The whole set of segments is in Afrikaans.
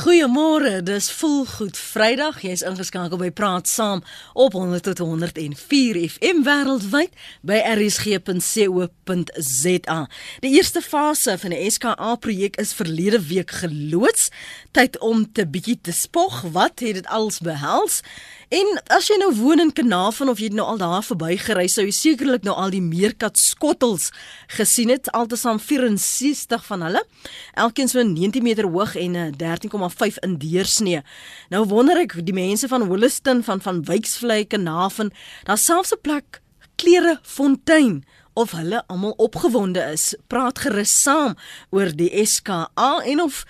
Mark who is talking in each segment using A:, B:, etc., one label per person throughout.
A: Goeiemôre, dis voel goed Vrydag. Jy's ingeskakel by Praat Saam op 100 tot 104 FM wêreldwyd by rsg.co.za. Die eerste fase van die SKA projek is verlede week geloods. Tyd om te bietjie te spog. Wat het dit als behels? En as jy nou woon in Kanaafon of jy nou al daar verbygery, sou jy sekerlik nou al die meerkat skottels gesien het, altesaam 64 van hulle. Elkeen so 19 meter hoog en 13,5 in deursnee. Nou wonder ek die mense van Holliston van van Wyksvlei Kanaafon, daar selfs 'n plek klere fontein of hulle almal opgewonde is. Praat gerus saam oor die SKA en of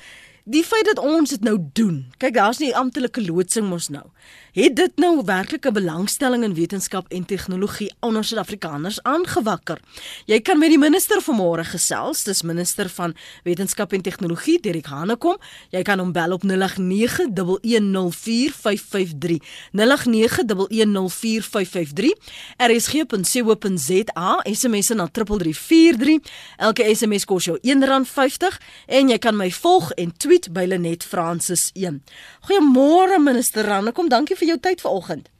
A: die feit dat ons dit nou doen. Kyk, daar's nie amptelike loodsing mos nou. Het dit nou werklik 'n belangstelling in wetenskap en tegnologie onder Suid-Afrikaners aangewakker? Jy kan met die minister vanmôre gesels, dis minister van wetenskap en tegnologie, Derek Hanekom. Jy kan hom bel op 0891104553. 0891104553. rsg.co.za SMS na 3343. Elke SMS kos jou R1.50 en jy kan my volg en tweet by Lenet Francis 1. Goeiemôre minister Hanekom, dankie vir jou tyd vanoggend.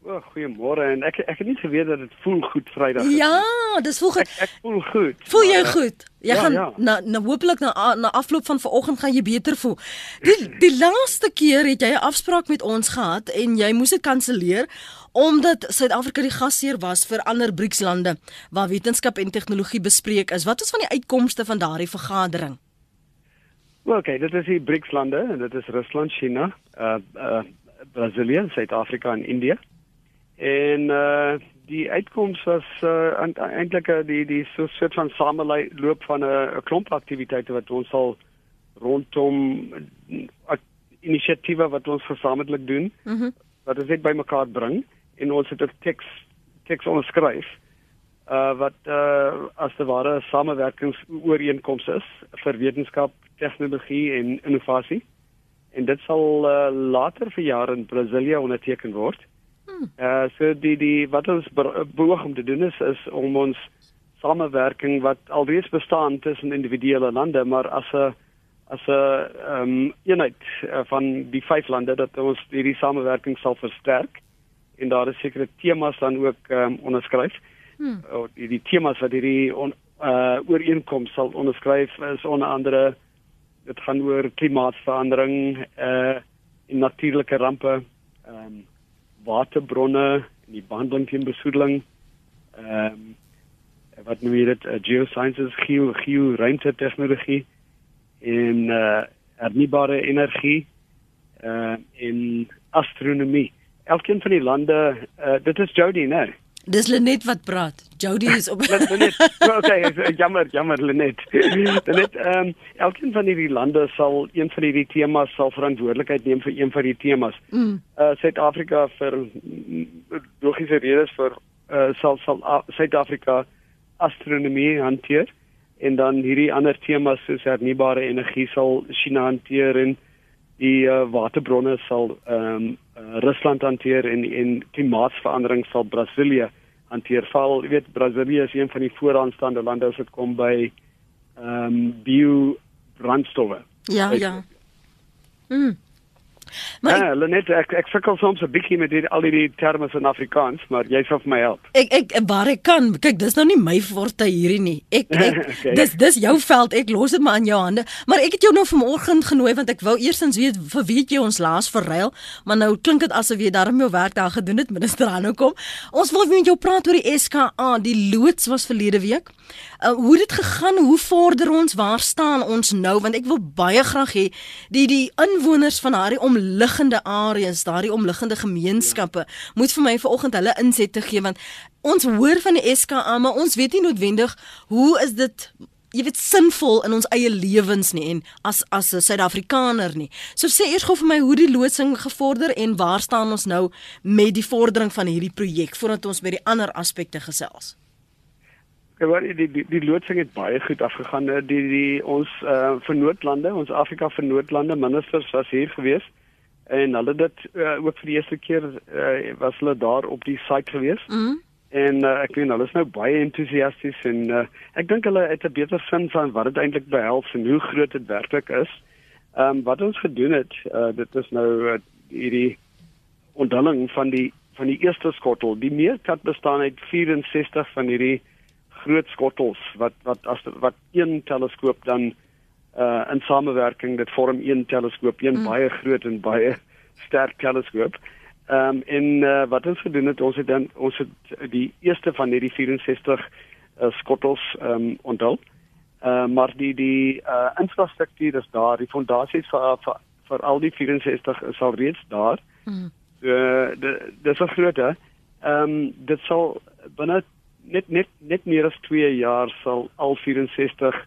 B: O, oh, goeiemôre en ek ek het nie geweet dat dit voel goed Vrydag.
A: Ja, dis voel goed.
B: Ek, ek voel goed.
A: Voel jy goed? Jy ja, gaan ja. na na hopelik na na afloop van vanoggend gaan jy beter voel. Die die laaste keer het jy 'n afspraak met ons gehad en jy moes dit kanselleer omdat Suid-Afrika die gasheer was vir ander BRICS-lande waar wetenskap en tegnologie bespreek is. Wat is van die uitkomste van daardie vergadering?
B: Oké, okay, dit is die BRICS-lande en dit is Rusland, China, uh uh Brasilië, Suid-Afrika en Indië. En uh die uitkoms was uh eintlik uh, die die so soort van sameloop van 'n uh, klomp aktiwiteite wat ons al rondom uh, inisiatiewe wat ons gesamentlik doen. Mm wat ons net bymekaar bring en ons het 'n teks teks onderskryf uh wat uh as te ware samewerkingsooreenkoms is vir wetenskap, tegnologie en innovasie en dit sal uh, later vir jare in Brasilia onderteken word. Uh so die die wat ons beoog om te doen is is om ons samewerking wat alreeds bestaan tussen individuele lande maar as 'n as 'n ehm um, eenheid uh, van die vyf lande dat ons hierdie samewerking sal versterk en daar is sekere temas dan ook ehm um, onderskryf. Hmm. Uh, die, die temas wat hierdie on, uh ooreenkoms sal onderskryf is onder andere dit gaan oor klimaatsverandering uh en natuurlike rampe ehm um, waterbronne en die behandeling teen besoedeling ehm um, wat noem jy dit uh, geosciences geo geo ruimte tegnologie en uh hernubare energie uh in astronomie. Elkeen van die lande uh, dit is Jody nou
A: Dis Lenet wat praat. Jody is op.
B: Lenet. Okay, jammer, jammer Lenet. Lenet, ehm um, elkeen van hierdie lande sal een van hierdie temas sal verantwoordelikheid neem vir een van die temas. Mm. Uh Suid-Afrika vir logiese redes vir uh sal sal Suid-Afrika astronomie hanteer en dan hierdie ander temas soos hernubare energie sal China hanteer en die uh, waterbronne sal ehm um, uh, Rusland hanteer en en klimaatsverandering sal Brasilië hanteer. Val, jy weet Brasilië is een van die vooraanstaande lande as dit kom by ehm um, bio brandstowwe.
A: Ja, ja. Mm.
B: Maar ja, Lenet, ek ek sukkel soms 'n bietjie met die, al die terme in Afrikaans, maar jy sal vir my help.
A: Ek ek waar ek kan. Kyk, dis nou nie my forte hierdie nie. Ek ek okay. dis dis jou veld. Ek los dit maar aan jou hande. Maar ek het jou nou vanoggend genooi want ek wou eersins weet vir wie jy ons laas verruil, maar nou klink dit asof jy daarmee jou werk daar gedoen het, minister Hanno kom. Ons wil met jou praat oor die SKA. Die loods was verlede week. Uh, hoe het dit gegaan? Hoe vorder ons? Waar staan ons nou? Want ek wil baie graag hê die die inwoners van daardie omliggende areas, daardie omliggende gemeenskappe moet vir my vanoggend hulle inset te gee want ons hoor van die SKA, maar ons weet nie noodwendig hoe is dit jy weet sinvol in ons eie lewens nie en as as 'n Suid-Afrikaner nie. So sê eers gou vir my hoe die loodsing gevorder en waar staan ons nou met die vordering van hierdie projek voordat ons by die ander aspekte gesels.
B: Ja, die die die, loodsing het baie goed afgegaan. Eh, die die ons uh eh, vir noodlande, ons Afrika vir noodlande ministers was hier gewees en hulle dit uh, ook vir die eerste keer uh, was hulle daar op die site gewees. Mm. En uh, ek weet hulle is nou baie entoesiasties en uh, ek dink hulle het 'n beter sin van wat dit eintlik behels en hoe groot dit werklik is. Ehm um, wat ons gedoen het, uh, dit is nou uh, hierdie onthulling van die van die eerste skottel. Die meerkat bestaan uit 64 van hierdie groot skottels wat wat as wat een teleskoop dan uh in samewerking dit vorm een teleskoop, een mm. baie groot en baie sterk teleskoop. Ehm um, en uh, wat ons gedoen het, ons het dan ons het die eerste van hierdie 64 uh, skottels ehm um, onthul. Uh, maar die die uh, infrastruktuur is daar, die fondasies vir, vir vir al die 64 is al reeds daar. Mm. Uh, dit is 'n groot hè. Ehm um, dit sal binne net net net meer as 2 jaar sal al 64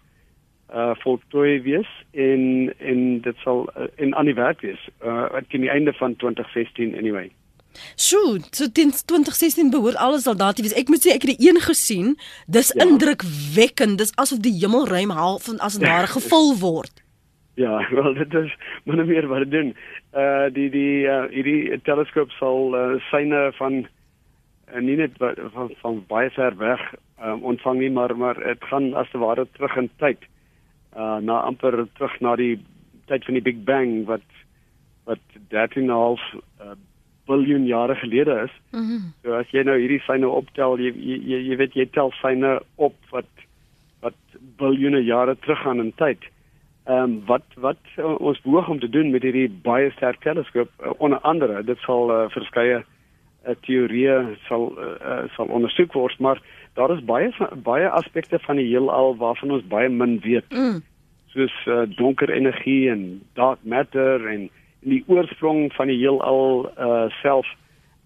B: uh voltooi wees en en dit sal uh, in aan die werk wees uh teen die einde van 2016 anyway.
A: Sjoe, so teen 2016 behoort alles al daar te wees. Ek moet sê ek het die een gesien. Dis ja. indrukwekkend. Dis asof die hemelruim half van as 'n ware gevul word.
B: Ja, wel dit is min meer wat doen. Uh die die uh hierdie teleskoop sal uh, syne van uh, nie net van van baie ver weg um, ontvang nie, maar maar dit gaan as te ware terug in tyd. Uh na amper terug na die tyd van die Big Bang wat wat 13.5 uh, biljoen jare gelede is. Mm -hmm. So as jy nou hierdie syne optel, jy jy jy weet jy tel syne op wat wat biljoene jare teruggaan in tyd. Ehm um, wat wat uh, ons behoog om te doen met hierdie baie sterk teleskoop uh, onder andere dit sal uh, verskeie uh, teorieë sal uh, uh, sal ondersoek word maar daar is baie baie aspekte van die heelal waarvan ons baie min weet mm. soos uh, donker energie en dark matter en, en die oorsprong van die heelal uh, self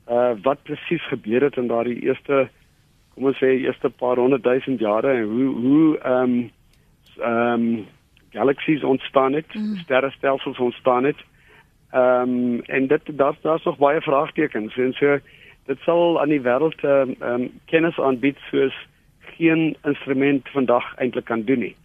B: uh, wat presies gebeur het in daardie eerste kom ons sê eerste paar honderd duisend jare en hoe hoe ehm um, ehm um, galaksies ontstaan het, mm. sterrestelsels ontstaan het. Ehm um, en dit daar's daar's nog baie vraagtekens en so dit sal aan die wêreld ehm um, kennis aanbied soos geen instrument vandag eintlik kan doen nie.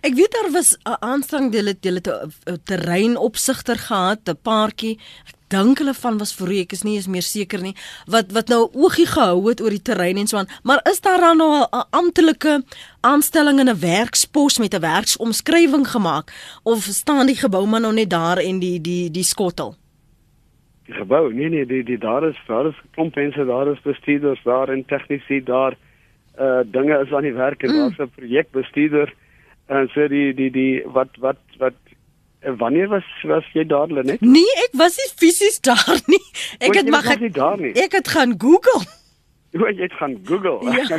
A: Ek weet daar was 'n aanstrang deel het hulle 'n terreinopsigter gehad, 'n paartjie. Ek dink hulle van was vir ek is nie eens meer seker nie wat wat nou oogie gehou het oor die terrein en so aan. Maar is daar dan nou 'n amptelike aanstelling in 'n werkspos met 'n werksomskrywing gemaak of staan die gebou maar nou net daar en die die die skottel?
B: Die gebou, nee nee, die die daar is daar is klomp mense daar is bestuurders daar en tegnisi daar. Uh dinge is aan die werk en mm. daar's 'n projekbestuurder en so die die die wat wat wat wanneer was was jy daar net?
A: Nee, ek was nie fisies daar nie. Ek het maar
B: nie daar nie.
A: Ek het gaan Google.
B: Hoe jy het gaan Google. Ja.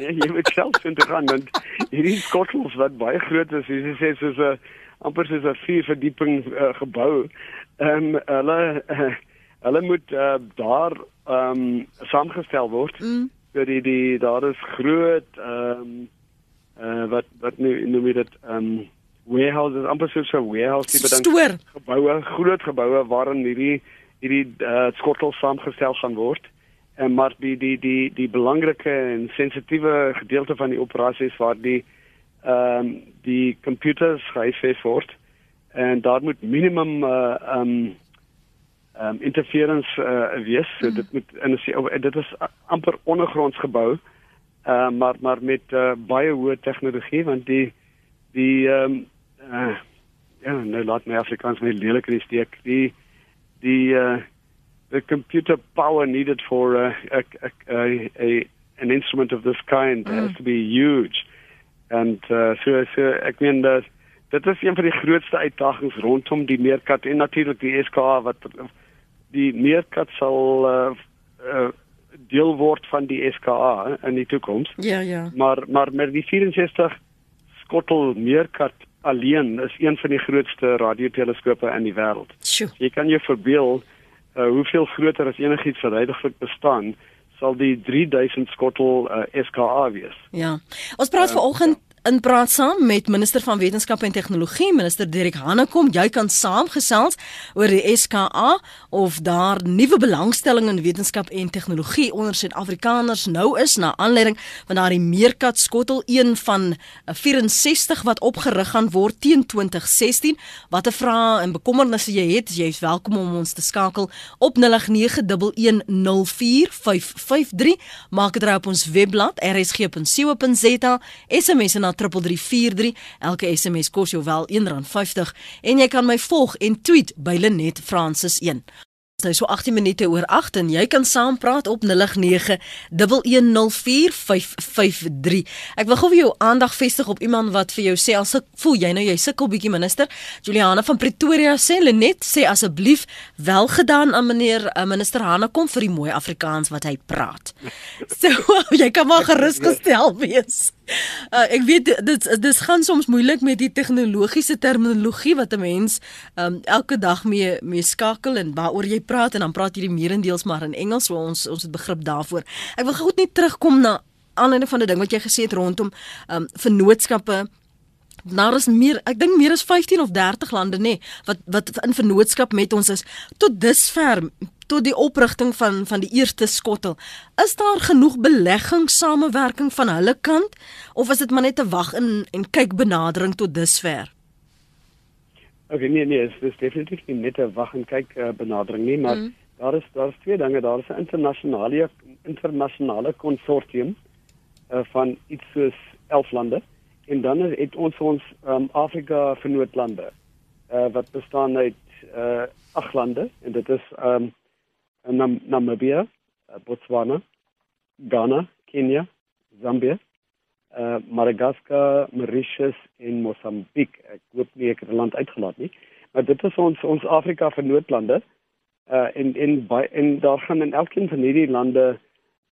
B: nee, jy moet self vind gaan want hierdie skottels wat baie groot is, jy sê soos 'n amper soos 'n vier verdieping uh, gebou. Ehm um, hulle uh, hulle moet uh, daar ehm um, saamgestel word. Mm. So die die daar is groot ehm um, uh, wat wat nou noem jy dit ehm um, warehouses amper soos 'n warehouse tipe
A: ding Stoor.
B: geboue groot geboue waarin hierdie hierdie uh, skottel saamgestel gaan word en maar die die die die belangrike en sensitiewe gedeelte van die operasies waar die ehm um, die computers gehuisves word en daar moet minimum uh um um interference uh wees so mm. dit moet in dit is amper ondergronds gebou uh maar maar met uh, baie hoë tegnologie want die die um, uh, ja nou laat my Afrikaans my lelik in die steek die die uh the computer power needed for uh, a, a, a, a an instrument of this kind mm. has to be huge and uh so so ek meen dat dit is een van die grootste uitdagings rondom die meerkat en natuurlik die SKA wat die meerkat sal uh, uh deel word van die SKA in die toekoms.
A: Ja, ja.
B: Maar maar met die 64 skottel meerkat alleen is een van die grootste radioteleskope in die wêreld. Jy kan jou verbeel uh, hoeveel groter as enigiets wat heidaglik bestaan sal die 3000 skottel uh, SKA wees.
A: Ja. Ons praat uh, vanoggend in praat saam met minister van wetenskap en tegnologie minister Dirk Hanekom. Jy kan saamgesels oor die SKA of daar nuwe belangstelling in wetenskap en tegnologie onder Suid-Afrikaners nou is na aanleiding van daardie meerkat skottel een van 64 wat opgerig gaan word teen 2016 watter vrae en bekommernisse jy het jy is welkom om ons te skakel op 0891104553 maak dit reg op ons webblad rsg.co.za sms na 3343. Elke SMS kos jou wel R1.50 en jy kan my volg en tweet by Lenet Francis 1. Nou so 18 minute oor 8 en jy kan saampraat op 0891104553. Ek wil gou vir jou aandag vestig op iemand wat vir jou sê as ek voel jy nou jy sukkel bietjie minister. Juliana van Pretoria sê Lenet sê asseblief wel gedaan aan meneer uh, minister Hanna kom vir die mooi Afrikaans wat hy praat. So jy kan maar gerus gestel wees. Uh, ek weet dit dit gaan soms moeilik met die tegnologiese terminologie wat 'n mens um, elke dag mee mee skakel en waaroor jy praat en dan praat jy die meerendeels maar in Engels so ons ons het begrip daarvoor. Ek wil gou net terugkom na aanleiding van die ding wat jy gesê het rondom um, vennootskappe Daar is meer, ek dink meer as 15 of 30 lande nê nee, wat wat in vennootskap met ons is tot dusver tot die oprigting van van die eerste skottel. Is daar genoeg beleggingssamewerking van hulle kant of is dit maar net 'n wag en en kyk benadering tot dusver?
B: Ok, nee nee, dit is definitief nie net 'n wag en kyk uh, benadering nie, maar mm. daar is daar is twee dinge, daar is 'n internasionale internasionale konsortium uh, van iets soos 11 lande en dan het ons ons um, Afrika vennootlande uh, wat bestaan uit uh, ag lande en dit is um, Nam Namibia, uh, Botswana, Ghana, Kenia, Zambia, uh, Madagascar, Mauritius en Mosambiek. Ek hoop nie ek het 'n land uitgelaat nie. Maar dit is ons ons Afrika vennootlande. Uh en en by en daar gaan in elkeen van hierdie lande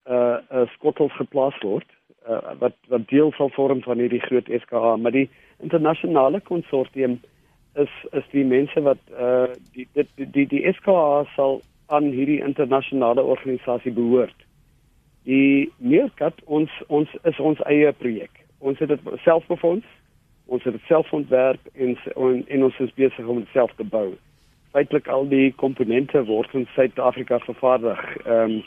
B: uh 'n uh, skottels geplaas word uh, wat wat deel sal vorm van hierdie groot SKA, maar die internasionale konsortium is is die mense wat uh die dit die, die die SKA sal aan hierdie internasionale organisasie behoort. Die meerkat ons ons is ons eie projek. Ons het dit self befonds. Ons het dit self ontwerp en en, en ons is besig om dit self te bou. Feitelik al die komponente word in Suid-Afrika vervaardig. Ehm um,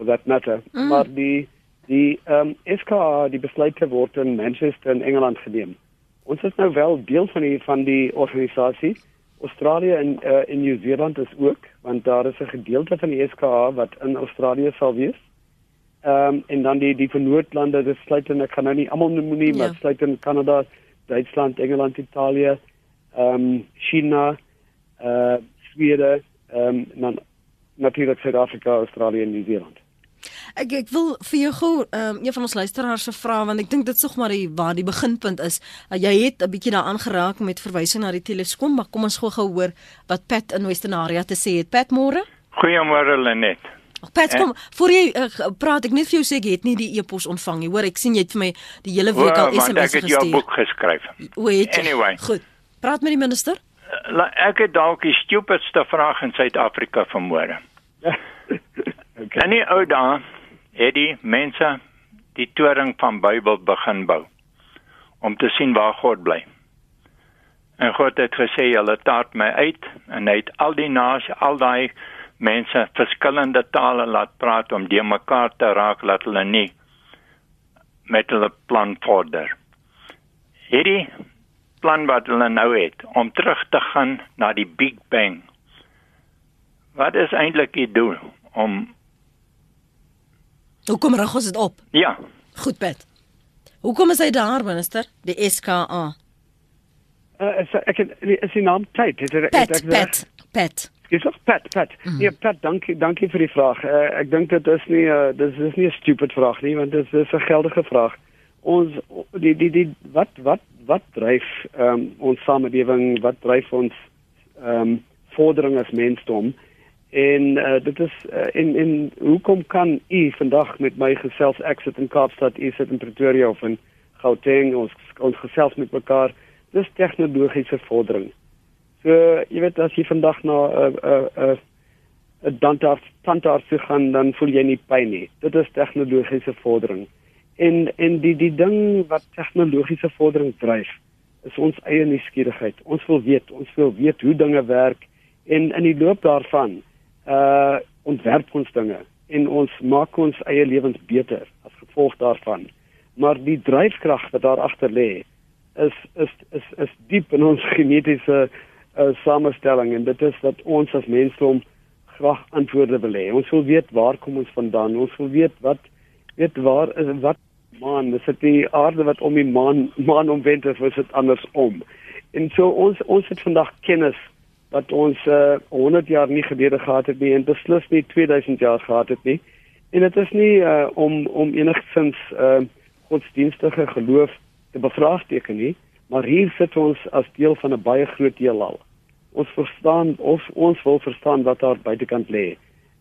B: for that matter. Mm. Maar die die ehm um, SKA die besluite word in Manchester in Engeland geneem. Ons is nou wel deel van die van die organisasie. Australië en uh, in Nieu-Seeland is ook want daar is 'n gedeelte van die SKA wat in Australië sal wees. Ehm um, en dan die die vernoordlande, dit sluit in ek kan nou nie almal noem nie, ja. maar sluit in Kanada, Duitsland, Engeland, Italië, ehm um, China, eh uh, Swede, ehm um, dan natuurlik Suid-Afrika, Australië en Nieu-Seeland.
A: Ek ek wil vir jou gou um, een van ons luisteraars se vra want ek dink dit sog maar die waar die beginpunt is. Uh, jy het 'n bietjie daaraan geraak met verwysing na die teleskoop, maar kom ons gou gou hoor wat Pat in Western Area te sê het. Pat môre?
C: Goeiemôre Lenet.
A: Ag Pat, kom, voor jy uh, praat ek net vir jou sê ek het nie die e-pos ontvang nie. Hoor, ek sien jy het vir my die hele week al SMS
C: gestuur. Ek het jou boek geskryf.
A: O, het jy? Anyway. Goed. Praat met die minister.
C: Uh, ek het dalk die stupidste vraag in Suid-Afrika vanmôre. okay. En die ou daai het die mense die toring van Bybel begin bou om te sien waar God bly. En God het gesê julle taat my uit en hy het al die nasie, al daai mense verskillende tale laat praat om die mekaar te raak laat hulle nie met hulle plan vorder. Hierdie plan wat hulle nou het om terug te gaan na die Big Bang. Wat is eintlik die doel om
A: Hoekom rig ons dit op?
C: Ja.
A: Goed, Pat. Hoekom is hy daar, minister? Die SKA.
B: Uh, is, ek het, is die naam tyd. Het,
A: het, Pat, het, Pat, Pat.
B: Dis ook Pat, Pat. Mm. Ja, Pat, dankie, dankie vir die vraag. Uh, ek dink dit is nie uh, dis is nie 'n stupid vraag nie, want dit is 'n geldige vraag. Ons die die die wat wat wat dryf um, ons samelewing? Wat dryf ons ehm um, vorderinge as mensdom? En uh, dit is uh, en en hoekom kan u vandag met my gesels ek sit in Kaapstad, u sit in Pretoria of in Gauteng ons ons gesels met mekaar. Dis tegnologiese vordering. So jy weet as jy vandag na 'n uh, 'n uh, 'n uh, tandarts tandarts gaan dan voel jy nie pyn nie. Dit is tegnologiese vordering. En en die die ding wat tegnologiese vordering dryf is ons eie nuuskierigheid. Ons wil weet, ons wil weet hoe dinge werk en in die loop daarvan uh ontwerp ons dinge en ons maak ons eie lewens beter as gevolg daarvan. Maar die dryfkrag wat daar agter lê is is is is diep in ons genetiese uh, samestelling en dit is dat ons as mensdom graag antwoorde wil hê. Ons wil weet waar kom ons vandaan? Ons wil weet wat weet waar is wat maan, is dit die aarde wat om die maan maan omwend of is dit andersom? En so ons ons het vandag kennis wat ons uh, 100 jaar nie gelede gehad het nie en beslis nie 2000 jaar gehad het nie. En dit is nie uh, om om enigsins uh, godsdienstige geloof te bevraagteken nie, maar hier sit ons as deel van 'n baie groot heelal. Ons verstaan of ons wil verstaan wat daar buitekant lê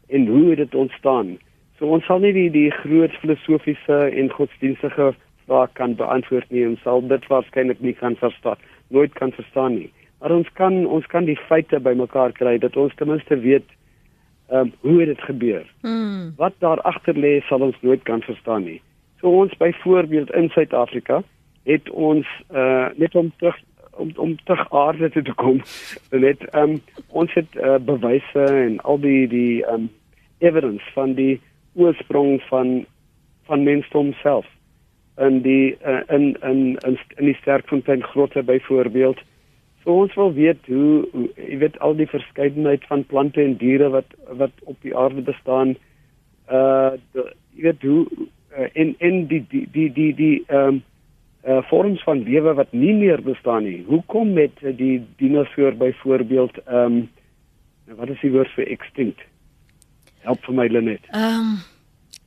B: en hoe dit ontstaan. So ons sal nie die die groot filosofiese en godsdienstige vrae kan beantwoord nie en sal dit waarskynlik nie kan verstaan, nooit kan verstaan nie. Maar ons kan ons kan die feite bymekaar kry dat ons ten minste weet ehm um, hoe dit gebeur. Hmm. Wat daar agter lê sal ons nooit kan verstaan nie. So ons byvoorbeeld in Suid-Afrika het ons uh net om terug om om terug aarde toe te kom. Net ehm um, ons het uh, bewyse en al die die ehm um, evidence van die oorsprong van van mensdom self in die uh, in in in in die sterkfontein grotte byvoorbeeld ons wil weet hoe, hoe jy weet al die verskeidenheid van plante en diere wat wat op die aarde bestaan. Uh die, jy weet hoe uh, en en die die die die die ehm um, uh vorms van lewe wat nie meer bestaan nie. Hoekom met die dinosour byvoorbeeld ehm um, wat is die woord vir extinct? Help vir my Lenet.
A: Ehm um,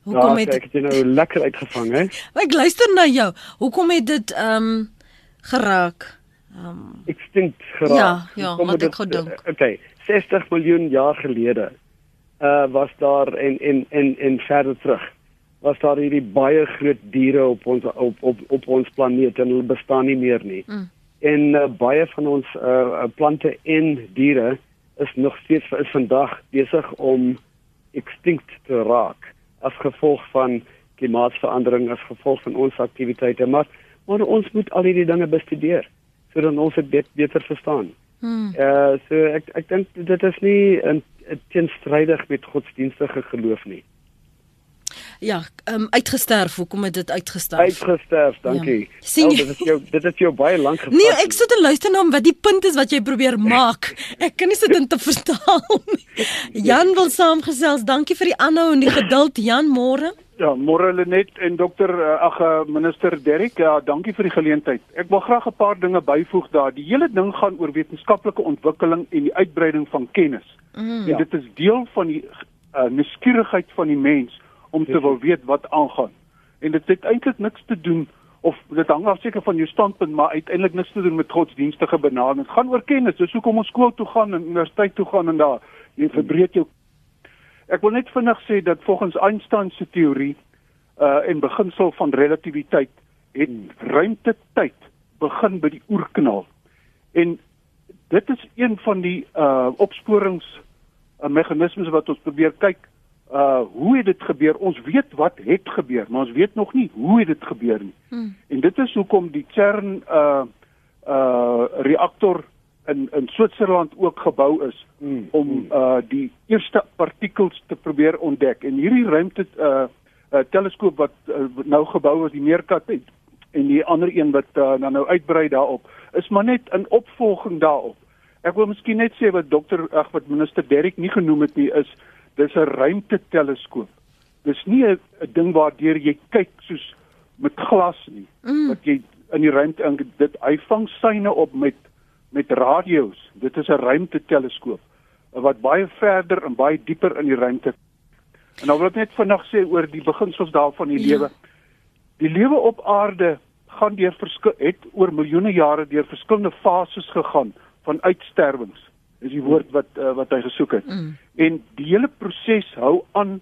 A: hoekom ja, het
B: ek dit nou lekker uitgevang hè?
A: Ek luister na jou. Hoekom het dit ehm um, geraak?
B: Um, extinct geraak.
A: Ja, ja, wat ek gedink.
B: Uh, okay, 60 miljoen jaar gelede uh was daar en en en en verder terug was daar hierdie baie groot diere op ons op op op ons planeet en hulle bestaan nie meer nie. Mm. En uh, baie van ons uh plante en diere is nog steeds is vandag besig om extinct te raak as gevolg van klimaatsverandering as gevolg van ons aktiwiteite maar maar ons moet al hierdie dinge bestudeer sodat ons dit beter verstaan. Hmm. Uh so ek ek dink dit is nie 'n teenstrydig met godsdienstige geloof nie.
A: Ja, um, uitgesterf. Hoekom het dit uitgesterf?
B: Uitgesterf, dankie. Ja. Sien jy? Oh, dit is jou dit is jou baie lank gepas.
A: Nee, ek sit en luister na wat die punt is wat jy probeer maak. Ek kan nie sit en te verstaan nie. Jan wil saamgesels. Dankie vir die aanhou en die geduld. Jan, môre.
D: Ja, môre Lenet en dokter eh, ag eh, minister Derrick, ja, dankie vir die geleentheid. Ek wil graag 'n paar dinge byvoeg daar. Die hele ding gaan oor wetenskaplike ontwikkeling en die uitbreiding van kennis. Mm, en ja. dit is deel van die uh, nuuskierigheid van die mens om te wil weet wat aangaan. En dit het eintlik niks te doen of dit hang af seker van jou standpunt, maar uiteindelik niks te doen met godsdienstige benadering. Dit gaan oor kennis. Dis hoekom ons skool toe gaan en universiteit toe gaan en daar jy verbreek jou Ek wil net vinnig sê dat volgens Einstein se teorie uh en beginsel van relativiteit het ruimte-tyd begin by die oerknal. En dit is een van die uh opsporings uh, meganismes wat ons probeer kyk uh hoe het dit gebeur? Ons weet wat het gebeur, maar ons weet nog nie hoe het dit gebeur nie. Hmm. En dit is hoekom die CERN uh uh reaktor in in Switserland ook gebou is mm, om mm. uh die eerste partikels te probeer ontdek. En hierdie ruimte uh, uh teleskoop wat uh, nou gebou word, die Meerkat het en die ander een wat uh, nou nou uitbrei daarop, is maar net 'n opvolging daarop. Ek wil miskien net sê wat dokter ag wat minister Derrick nie genoem het nie is dis 'n ruimte teleskoop. Dis nie 'n ding waardeur jy kyk soos met glas nie. Mm. Wat jy in die ruimte dit hy vang syne op met met radio's. Dit is 'n ruimteteleskoop wat baie verder en baie dieper in die ruimte. En nou wil ek net vinnig sê oor die beginsels daarvan die ja. lewe. Die lewe op aarde gaan deur het oor miljoene jare deur verskillende fases gegaan van uitsterwings. Is die woord wat uh, wat hy gesoek het. Mm. En die hele proses hou aan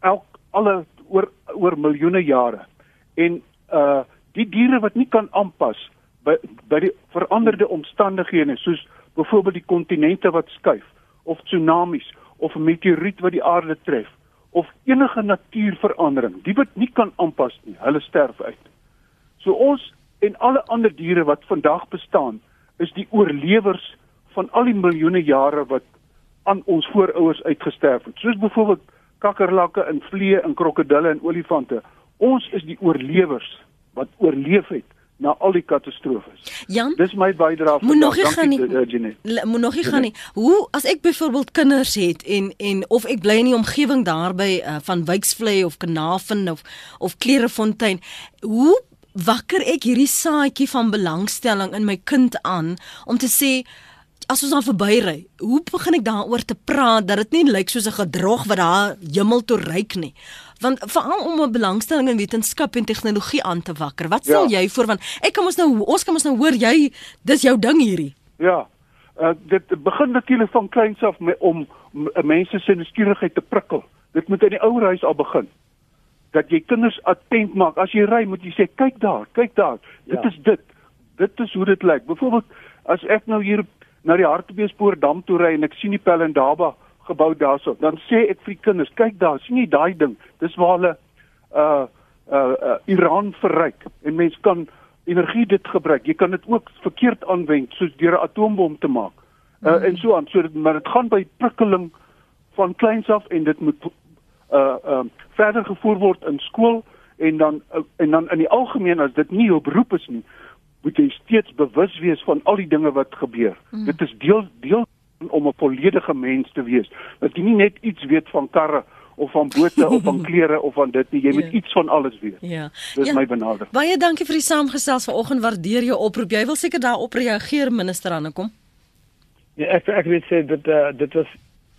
D: elk alle oor oor miljoene jare. En uh die diere wat nie kan aanpas by by die veranderde omstandighede soos byvoorbeeld die kontinente wat skuif of tsunamies of 'n meteoriet wat die aarde tref of enige natuurverandering die wat nie kan aanpas nie hulle sterf uit. So ons en alle ander diere wat vandag bestaan is die oorlewers van al die miljoene jare wat aan ons voorouers uitgesterf het. Soos byvoorbeeld kakkerlakke en vliee en krokodille en olifante ons is die oorlewers wat oorleef het na al die katastrofes.
A: Jan,
D: Dis my bydrae
A: Moet nog nie gaan nie.
D: eh.
A: Le- moet nog nie gaan nie. Hoe as ek byvoorbeeld kinders het en en of ek bly in die omgewing daarby uh, van Wyksvlei of Kanaven of of Klerefontein, hoe wakker ek hierdie saadjie van belangstelling in my kind aan om te sê as ons dan verbyry, hoe begin ek daaroor te praat dat dit nie lyk soos 'n gedrog wat daar hemel toe reik nie. Want veral om 'n belangstelling in wetenskap en tegnologie aan te wakker. Wat stel
D: Ja.
A: jy voor want ek kan mos nou ons kan mos nou hoor jy dis jou ding hierdie.
D: Ja. Uh, dit begin natuurlik van kleins af me, om mense se nuuskierigheid te prikkel. Dit moet in die ouerhuis al begin. Dat jy kinders attent maak. As jy ry, moet jy sê kyk daar, kyk daar. Dit
B: Ja.
D: is dit. Dit is hoe dit lyk. Byvoorbeeld as ek nou hier na die Hartbeespoort dam toe ry en ek sien die Pelindaba gebou daarso, dan sê ek vir die kinders, kyk daar, sien jy daai ding? Dis waar hulle uh uh, uh Iran verryk en mens kan energie dit gebruik. Jy kan dit ook verkeerd aanwend soos deur 'n atoombom te maak. Uh mm. en so aan. So dit maar dit gaan by prikkeling van kleins af en dit moet uh uh verder gevoer word in skool en dan uh, en dan in die algemeen as dit nie jou beroep is nie, moet jy steeds bewus wees van al die dinge wat gebeur. Mm. Dit is deel deel om 'n volledige mens te wees. Dat jy nie net iets weet van karre of van bote of van klere of van dit nie. Jy moet
A: Ja.
D: iets van alles weet.
A: Ja.
D: Dis
A: ja.
D: my benadering.
A: Baie dankie vir die saamgesels vanoggend. Waardeer jou oproep. Jy wil seker daarop reageer minister Annekom.
B: Ja, ek ek wil sê dit uh, dit was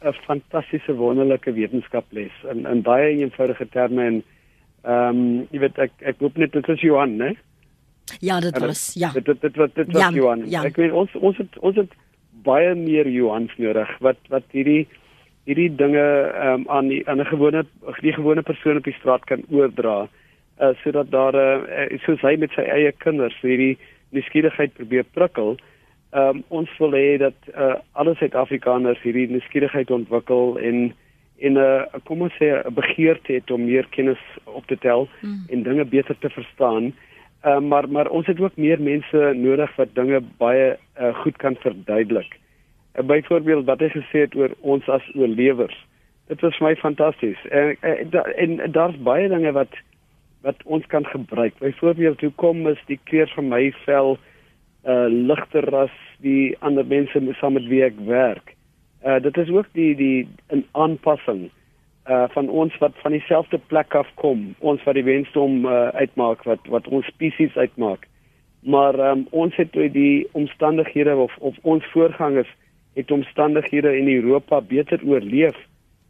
B: 'n fantastiese wonderlike wetenskaples in in baie eenvoudige terme en ehm um, jy weet ek ek hoop net dit is Johan, né?
A: Ja, dit was ja.
B: Dit dit dit was dit was
A: Jan,
B: Johan.
A: Jan.
B: Ek weet ons ons het ons het baie meer Johans nodig wat wat hierdie hierdie dinge um, aan die aan 'n gewone die gewone persoon op die straat kan oordra uh, sodat daar uh, soos hy met sy eie kinders hierdie nuuskierigheid probeer prikkel. Um, ons wil hê dat uh, alle Suid-Afrikaners hierdie nuuskierigheid ontwikkel en en 'n uh, kom ons sê 'n begeerte het om meer kennis op te tel mm. en dinge beter te verstaan. Uh, maar maar ons het ook meer mense nodig wat dinge baie uh, goed kan verduidelik. Uh, byvoorbeeld wat hy gesê het oor ons as oorlewers. Dit was vir my fantasties. En en, da, en daar's baie dinge wat wat ons kan gebruik. Byvoorbeeld hoe kom is die kleur van my vel uh ligter as die ander mense saam met wie ek werk. Uh dit is ook die die 'n aanpassing uh van ons wat van dieselfde plek af kom, ons wat die wensdom uh, uitmaak wat wat ons spesies uitmaak. Maar um, ons het uit die omstandighede of of ons voorgangers het omstandighede in Europa beter oorleef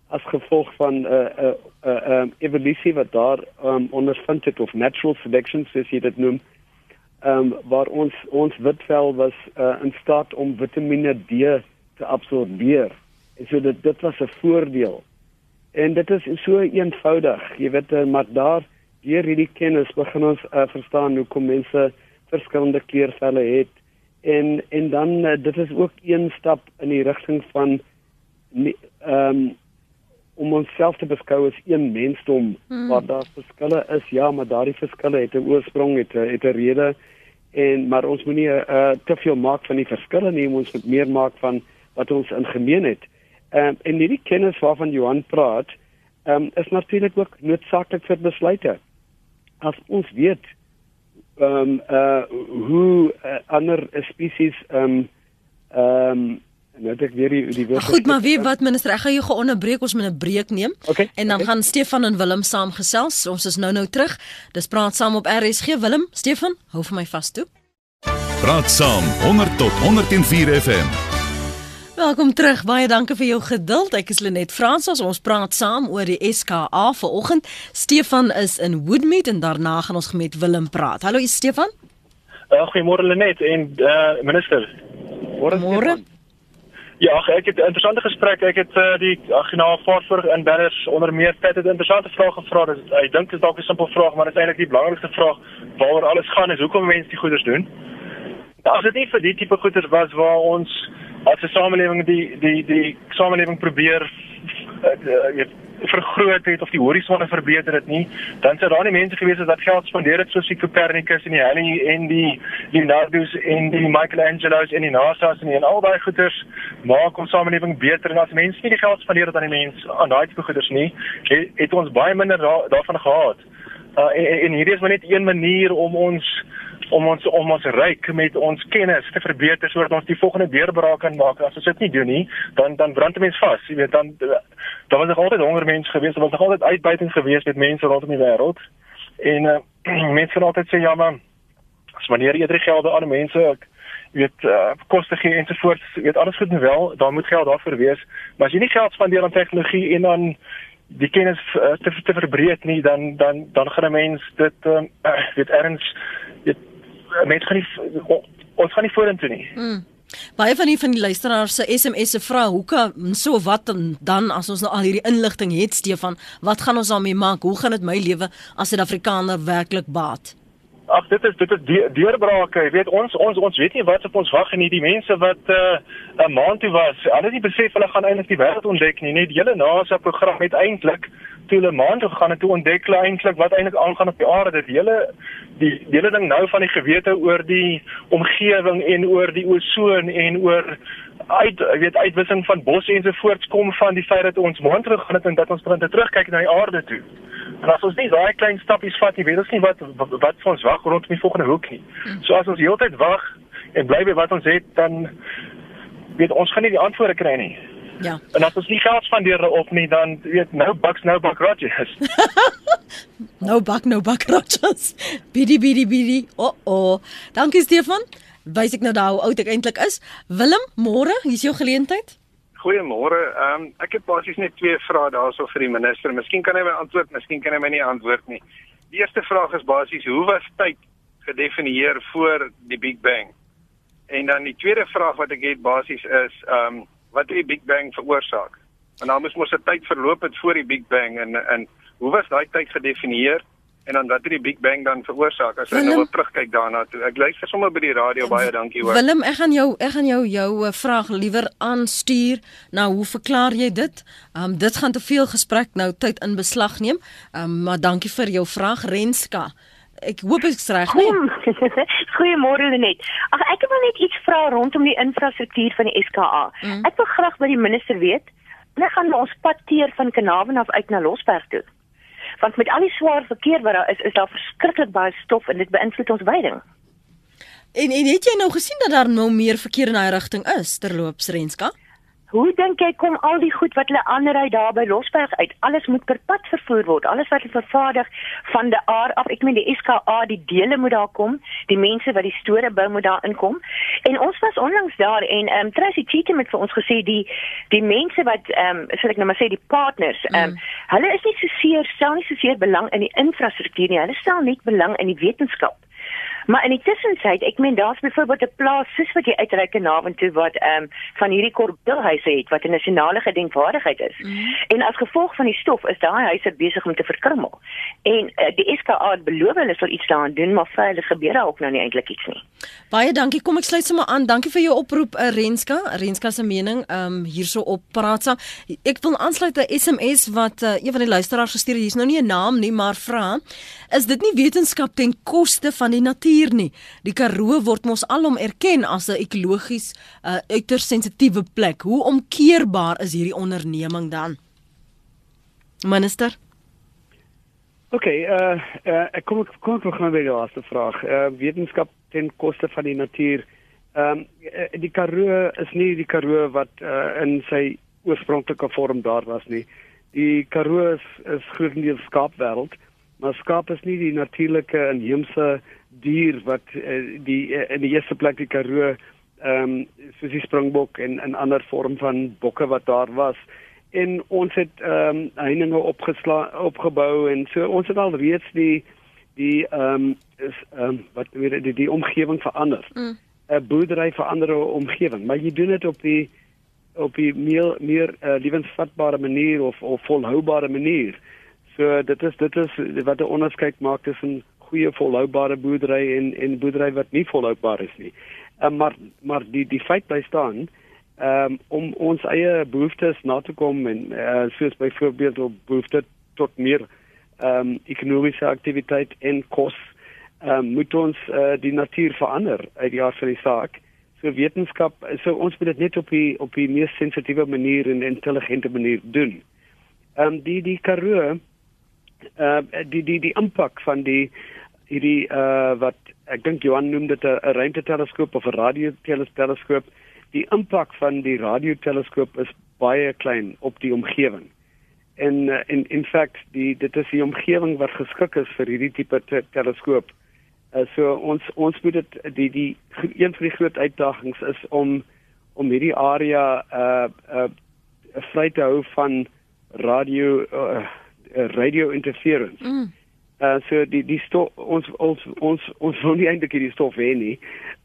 B: as gevolg van 'n uh, 'n uh, 'n uh, uh, evolusie wat daar um, ondervind het of natural selection soos jy dit noem. Ehm um, waar ons ons witvel was uh, in staat om Vitamiene D te absorbeer. En so dit dit was 'n voordeel. En dit is so eenvoudig, jy weet, uh, maar daar deur hierdie kennis begin ons uh, verstaan hoe kom mense verskillende kleurvelle het. En en dan uh, dit is ook een stap in die rigting van ehm um, om onsself te beskou as een mensdom hmm. waar daar verskille is ja maar daardie verskille het 'n oorsprong het 'n het 'n rede. En maar ons moenie uh, te veel maak van die verskille nie ons moet meer maak van wat ons in gemeen het. ehm um, en hierdie kennis waarvan Johan praat ehm um, is natuurlik ook noodsaaklik vir besluite as ons weet ehm um, uh hoe uh, ander spesies ehm um, ehm um, nou het ek weer die die woord
A: Goed, maar wie wat minister, ek gaan jou geonderbreek, ons moet 'n breek neem.
B: Okay,
A: En dan
B: okay.
A: gaan Stefan en Willem saamgesels. Ons is nou nou terug. Dis praat saam op RSG. Willem, Stefan, hou vir my vas toe.
E: Praat saam 100 tot 104 FM.
A: Welkom terug. Baie dankie vir jou geduld. Ek is Lenet Fransis. Ons praat saam oor die SKA vanoggend. Stefan is in Woodmead en daarna gaan ons met Willem praat. Hallo Stefan.
F: Uh, Goeiemôre Lenet en uh, minister.
B: Môre.
A: Môre.
B: Stefan.
F: Ja, ag, ek het 'n interessante gesprek. Ek het uh, die generaal voor in banners onder meer het 'n interessante vraag gevra. Dis ek dink dit is dalk 'n simpel vraag, maar dit is eintlik die belangrikste vraag waaroor alles gaan is hoekom mense die goeders doen. Nou, as dit nie vir die tipe goeders was waar ons as 'n samelewing die die die samelewing probeer uh, uh, vergroot het of die horisonne verbeter het nie, dan sou daar nie mense gewees het wat geld spandeer het soos die Copernicus en die Halley en die Leonardo's en die Michelangelo's en die NASA's en, die, en al daai goeders maak ons samelewing beter en as mense nie die geld spandeer het aan die mense aan daai tipe goeders nie, het, het ons baie minder da, daarvan gehad. Uh, en, en hierdie is maar net een manier om ons om ons om ons ryk met ons kennis te verbeter sodat ons die volgende deurbraak kan maak. As ons dit nie doen nie, dan dan brand 'n mens vas. Jy weet dan daar was nog altyd honger mense gewees, daar was nog altyd uitbuiting gewees met mense rondom die wêreld. En uh, mense het altyd sê ja man, as wanneer jy drie gelde aan mense jy weet uh, koste gee ensovoorts, weet alles goed en wel, daar moet geld daarvoor wees. Maar as jy nie geld spandeer aan tegnologie en dan die kennis uh, te te verbreek nie dan dan dan gaan 'n mens dit uh, weet erns mense gaan nie ons gaan nie vorentoe nie. Mm.
A: Baie van die van die luisteraars se SMS se vra hoekom so wat dan, dan as ons nou al hierdie inligting het Stefan, wat gaan ons daarmee maak? Hoe gaan dit my lewe as 'n Suid-Afrikaner werklik baat?
F: Ag dit is dit is deurbrake. Jy weet ons ons ons weet nie wat op ons wag en hierdie mense wat 'n uh, maand toe was, hulle het nie besef hulle gaan eintlik die wêreld ontdek nie. Net die hele NASA program het eintlik toe hulle maand toe gegaan en toe ontdek hulle eintlik wat eintlik aangaan op die aarde. Dit hele die hele ding nou van die gewete oor die omgewing en oor die ozon en oor uit weet uitwissing van bosse ensovoorts kom van die feit dat ons maand toe gegaan het en dat ons begin terugkyk na die aarde toe. En as ons nie daai klein stappies vat nie, weet ons nie wat wat, wat vir ons wag rondom die volgende hoek nie. So as ons heeltyd wag en bly by wat ons het, dan weet ons gaan nie die antwoorde kry nie.
A: Ja.
F: En as ons nie geld spandeer op nie, dan weet nou bucks nou buck Rogers.
A: no buck no buck Rogers. Bidi bidi bidi. O oh oh. Dankie Stefan. Wys ek nou daai hoe oud ek eintlik is. Willem, môre, hier's jou geleentheid.
G: Goeiemôre. Ehm um, ek het basies net twee vrae daarso vir die minister. Miskien kan hy my antwoord, miskien kan hy my nie antwoord nie. Die eerste vraag is basies hoe was tyd gedefinieer voor die Big Bang? En dan die tweede vraag wat ek het basies is ehm um, wat die Big Bang veroorsaak? En dan moes mos 'n tyd verloop het voor die Big Bang en en hoe was daai tyd gedefinieer? en dan wat het die Big Bang dan veroorsaak as jy nou terugkyk daarna toe. Ek luister sommer by die radio baie dankie hoor.
A: Willem, ek gaan jou ek gaan jou jou uh, vraag liewer aanstuur. Nou, hoe verklaar jy dit? Um dit gaan te veel gesprek nou tyd in beslag neem. Um maar dankie vir jou vraag Renska. Ek hoop ek reg nie.
H: Goeiemôre Lenet. Ag ek wil net iets vra rondom die infrastruktuur van die SKA. Mm. Ek wil graag by die minister weet, wanneer gaan ons pad teer van Kanaven af uit na Losberg toe? want met al die swaar verkeer wat daar is, is daar verskriklik baie stof en dit beïnvloed ons veiding.
A: En en het jy nou gesien dat daar nou meer verkeer in daai rigting is terloops Renska?
H: Hoe dink jy kom al die goed wat hulle aanry daar by Losberg uit? Alles moet per pad vervoer word. Alles wat hulle vervaardig van die aard af. Ek meen die SKA, die dele moet daar kom. Die mense wat die store bou moet daar inkom. En ons was onlangs daar en ehm um, Tracy Cheatham het vir ons gesê die die mense wat ehm um, sal ek nou maar sê die partners, ehm um, mm. hulle is nie so seer, stel nie so seer belang in die infrastruktuur nie. Hulle stel net belang in die wetenskap. Maar in die tussentyd, ek meen daar's byvoorbeeld 'n plaas soos wat jy uitreik na avond toe wat ehm um, van hierdie korbeelhuise het wat 'n nasionale gedenkwaardigheid is. Mm -hmm. En as gevolg van die stof is daai huise besig om te verkrummel. En uh, die SKA het beloof hulle sal iets daaraan doen, maar veilig gebeur daar ook nou nie eintlik iets nie.
A: Baie dankie. Kom ek sluit sommer aan. Dankie vir jou oproep, uh, Renska. Renska se mening ehm um, hierso op praat saam. Ek wil aansluit by SMS wat uh, een van die luisteraars gestuur het. Hier's nou nie 'n naam nie, maar vra: Is dit nie wetenskap ten koste van die natuur? Natuur nie. Die Karoo word mos alom erken as 'n ekologies uh, uiters sensitiewe plek. Hoe omkeerbaar is hierdie onderneming dan? Minister
B: OK, uh, uh ek kom kom ek begin by die laaste vraag. Uh wetenskap ten koste van die natuur. Ehm um, die Karoo is nie die Karoo wat uh, in sy oorspronklike vorm daar was nie. Die Karoo is, is grootendeels skaapwêreld, maar skaap is nie die natuurlike inheemse dier wat uh, die uh, in die eerste plek die Karoo ehm um, soos die springbok en 'n ander vorm van bokke wat daar was en ons het ehm um, heininge opgeslaan opgebou en so ons het al reeds die die ehm um, is ehm um, wat weer die, die omgewing verander. 'n mm. boerdery verander omgewing, maar jy doen dit op die op die meer meer uh, lewensvatbare manier of of volhoubare manier. So dit is dit is wat 'n onderskeid maak tussen goeie volhoubare boerdery en en boerdery wat nie volhoubaar is nie. Um, maar maar die die feit bly staan um, om ons eie behoeftes na te kom en uh, soos byvoorbeeld op behoefte tot meer ehm um, ekonomiese aktiwiteit en kos um, moet ons uh, die natuur verander uit die aard van die saak. So wetenskap so ons moet dit net op die op die mees sensitiewe manier en intelligente manier doen. Ehm um, die die Karoo uh die die die impak van die hierdie uh wat ek dink Johan noem dit 'n ruimteteleskoop of 'n radioteleskoop. Die impak van die radioteleskoop is baie klein op die omgewing. En uh, in in feite die dit is die omgewing wat geskik is vir hierdie tipe te teleskoop. Uh, so ons ons moet dit die die een van die groot uitdagings is om om hierdie area uh uh vry te hou van radio uh, radio interference. Mm. Uh so die die stof ons ons ons ons wil nie eintlik hierdie stof hê nie.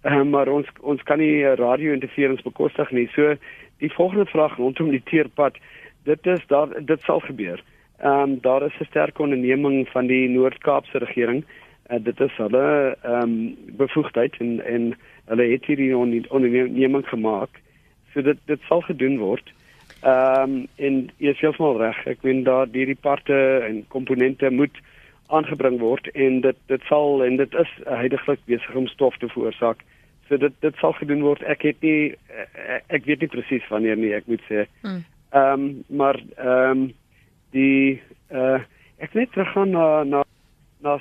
B: Uh, maar ons ons kan nie radio interference bekostig nie. So die volgende vraag rondom die teerpad, dit is daar dit sal gebeur. Ehm um, daar is 'n sterk onderneming van die Noord-Kaapse regering. Uh, dit is hulle ehm um, bevoegdheid en en hulle het hierdie onderneming gemaak. So dit dit sal gedoen word. Ehm um, en jy is heeltemal reg. Ek meen daar hierdie parte en komponente moet aangebring word en dit dit sal en dit is heidaglik besig om stof te veroorsaak. So dit dit sal gedoen word. Ek het nie ek weet nie presies wanneer nie, ek moet sê. Hmm. Ehm um, maar ehm um, die uh ek net teruggaan na na na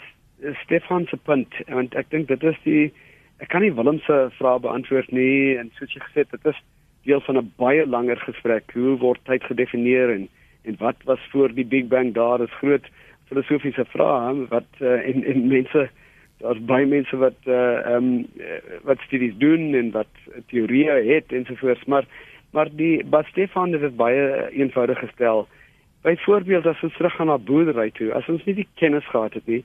B: Stefan se punt want ek dink dit is die ek kan nie Willem se vraag beantwoord nie en soos jy gesê het dit is deel van 'n baie langer gesprek. Hoe word tyd gedefinieer en en wat was voor die Big Bang daar is groot filosofiese vrae wat uh, en en mense daar's baie mense wat uh um, wat studies doen en wat teorieë het ensovoorts maar maar die Bas Stefan het dit baie eenvoudig gestel. Byvoorbeeld as ons teruggaan na boerdery toe, as ons nie die kennis gehad het nie,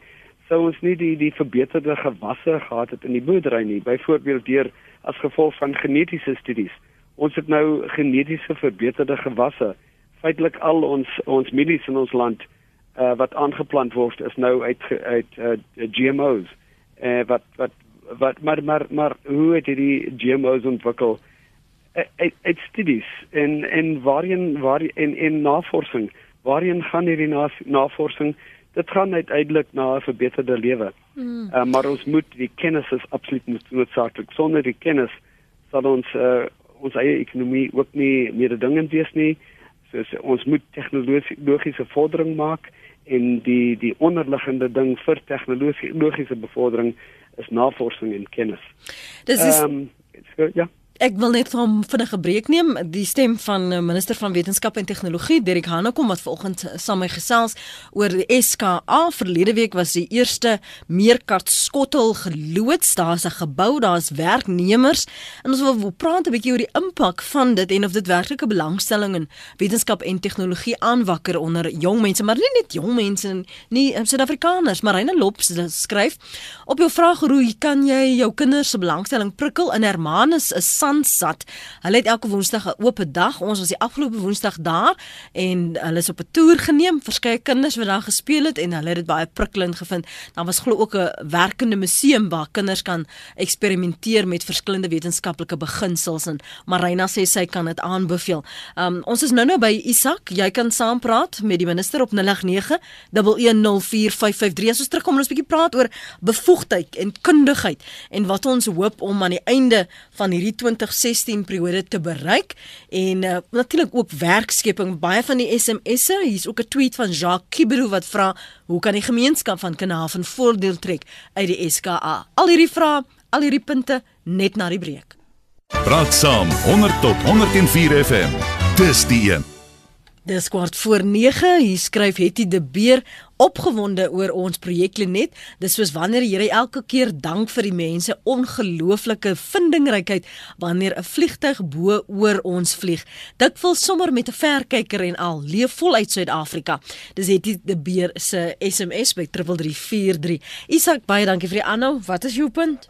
B: sou ons nie die die verbeterde gewasse gehad het in die boerdery nie. Byvoorbeeld deur as gevolg van genetiese studies ons het nou genetiese verbeterde gewasse. Feitelik al ons ons mielies in ons land uh, wat aangeplant word is nou uit uit uh, GMO's. Uh, wat wat wat maar maar maar hoe het hierdie GMO's ontwikkel? Uit uit studies en en waarheen waar in in navorsing, waarheen gaan hierdie navorsing? Dit gaan uiteindelik na 'n verbeterde lewe. Mm. Uh, maar ons moet die kennis is absoluut noodsaaklik. Sonder die kennis sal ons uh, ons eie ekonomie ook nie meer dingend wees nie. So ons moet tegnologiese vordering maak en die die onderliggende ding vir tegnologiese bevordering is navorsing en kennis.
A: Dis is um, so, ja. Ek wil net van vinnige breek neem. Die stem van eh, minister van wetenskap en tegnologie Derek Hanekom wat vanoggend eh, saam met my gesels oor die SKA verlede week was die eerste meerkart skottel geloods daar's 'n gebou daar's werknemers. En ons wil, wil praat 'n bietjie oor die impak van dit en of dit werklik 'n belangstelling in wetenskap en tegnologie aanwakker onder jong mense maar nie net jong mense nie eh, Suid-Afrikaners. Marina Lops skryf op jou vraag hoe kan jy jou kinders se belangstelling prikkel in Hermanus is Sansat. Hulle het elke Woensdag 'n oop dag. Ons was die afgelope Woensdag daar en hulle is op 'n toer geneem. Verskeie kinders wat daar gespeel het en hulle het dit baie prikkelend gevind. Daar was glo ook 'n werkende museum waar kinders kan eksperimenteer met verskillende wetenskaplike beginsels en Marina sê sy kan dit aanbeveel. Um, ons is nou nou by Isak. Jy kan saampraat met die minister op 089 1104553. Ons terugkom ons 'n bietjie praat oor bevoegdheid en kundigheid en wat ons hoop om aan die einde van hierdie 2016 periode te bereik en uh, natuurlik ook werkskepping baie van die SMS'e hier's ook 'n tweet van Jacques Kibero wat vra hoe kan die gemeenskap van Kanaafin voordeel trek uit die SKA al hierdie vrae al hierdie punte net na die breek.
E: Praat saam 100 tot 104 FM dis die een
A: Dis kwart voor 9. Hier skryf Hetty de Beer opgewonde oor ons projek Lenet. Dis soos wanneer Here elke keer dank vir die mense ongelooflike vindingrykheid wanneer 'n vliegtyg bo oor ons vlieg. Dit wil sommer met 'n verkyker en al leef voluit Suid-Afrika. Dis Hetty de Beer se SMS by 3343. Isak baie dankie vir die aanhou. Wat is jou punt?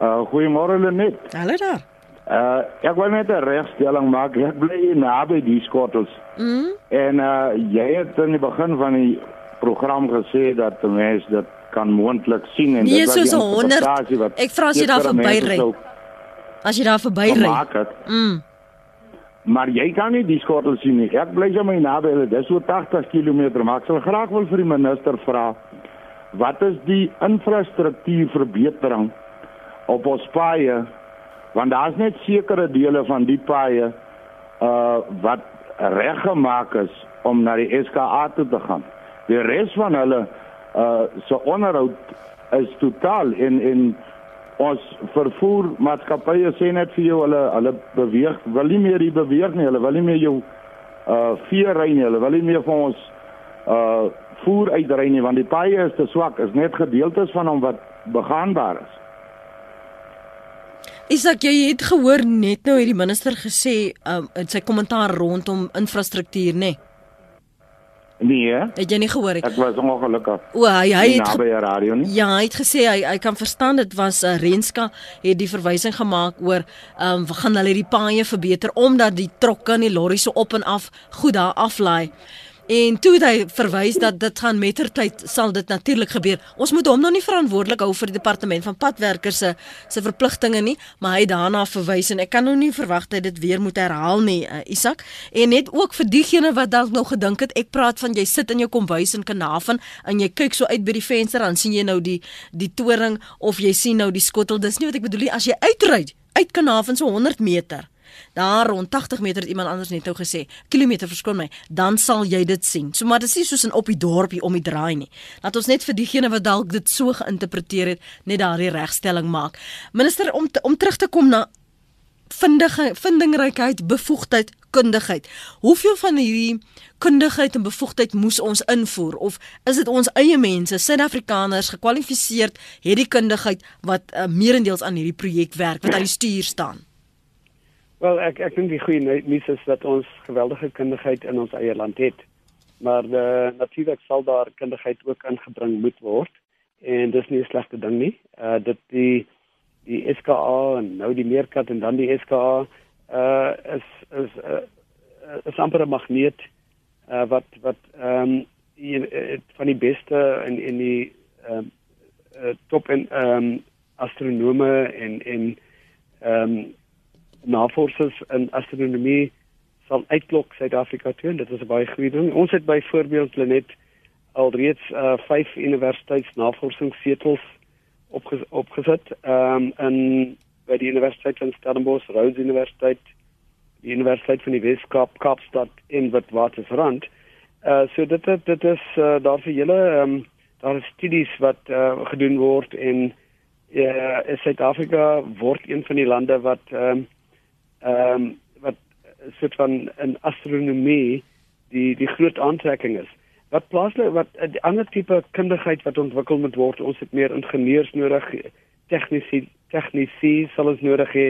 I: Uh goeiemôre Lenet.
A: Hallo daar.
I: Uh ek wil net 'n regstelling maak. Ek bly naby die skottels. Mm. En uh jy het in die begin van die program gesê dat mense dit kan moontlik sien en
A: nee, dit is so 100. Ek vra as jy daar verbyry. As jy daar verbyry.
I: Mm. Maar jy kan nie die skottels sien nie. Ek bly so my naby. Dit is so 80 km, maar ek sal graag wil vir die minister vra wat is die infrastruktuur verbetering op ons paaie want daar's net sekere dele van die paaie uh wat reggemaak is om na die SKA toe te gaan. Die res van hulle uh so onderhoud is totaal en en ons vervoer maatskappye sê net vir jou hulle hulle beweeg wil nie meer die beweeg nie hulle wil nie meer jou uh vier ry nie hulle wil nie meer vir ons uh voer uitry nie want die paaie is te swak is net gedeeltes van hom wat begaanbaar is
A: Isak, jy het gehoor net nou hierdie minister gesê um, in sy kommentaar rondom infrastruktuur, nê? Nee?
I: Nee.
A: Het jy nie gehoor
I: nie? Ek was ongelukkig.
A: O, hy hy het
I: by die radio nie.
A: Ja, hy het gesê hy hy kan verstaan dit was uh, Renska het die verwysing gemaak oor ehm um, gaan hulle die paaie verbeter omdat die trokke en die lorries so op en af goed daar aflaai. En toe hy verwys dat dit gaan mettertyd sal dit natuurlik gebeur. Ons moet hom nou nie verantwoordelik hou vir die departement van padwerkers se se verpligtinge nie, maar hy daarna verwys en ek kan nou nie verwag dat dit weer moet herhaal nie, uh, Isak. En net ook vir diegene wat dalk nog gedink het ek praat van jy sit in jou kombuis in Kanavan en jy kyk so uit by die venster dan sien jy nou die die toring of jy sien nou die skottel. Dis nie wat ek bedoel nie as jy uitry uit Kanavan so 100 meter Daar rond 80 meter het iemand anders net nou gesê, kilometer verskoon my, dan sal jy dit sien. So maar dit is soos in op die dorpie om die draai nie. Laat ons net vir diegene wat dalk dit so geïnterpreteer het, net daardie regstelling maak. Minister om te, om terug te kom na vindige vindingrykheid, bevoegdheid, kundigheid. Hoeveel van hierdie kundigheid en bevoegdheid moes ons invoer of is dit ons eie mense, Suid-Afrikaners gekwalifiseerd het die kundigheid wat uh, meerendeels aan hierdie projek werk wat aan die stuur staan?
B: Wel, ek ek dink die goeie nuus is dat ons geweldige kundigheid in ons eie land het. Maar uh, natuurlik sal daar kundigheid ook ingebring moet word en dis nie 'n slegte ding nie. Uh dit die die SKA en nou die meerkat en dan die SKA uh is is uh, is amper 'n magneet uh wat wat ehm um, van die beste in in die ehm uh, uh, top en ehm um, astronome en en ehm um, navorsers in astronomie sal uitklok Suid-Afrika toe. Dit is 'n baie goeie ding. Ons het byvoorbeeld net alreeds uh, vyf universiteitsnavorsingssetels opges opgesit. Ehm um, in by die Universiteit van Stellenbosch, Rhodes Universiteit, die Universiteit van die Weskaap, Kaapstad en Witwatersrand. Uh so dit dit is uh, daar vir julle ehm um, daar is studies wat uh, gedoen word en ja, uh, Suid-Afrika word een van die lande wat ehm um, ehm um, wat soort van in astronomie die die groot aantrekking is. Wat plaaslik wat eh, die ander tipe kundigheid wat ontwikkel moet word, ons het meer ingenieurs nodig, tegnisi tegnisi sal ons nodig hê.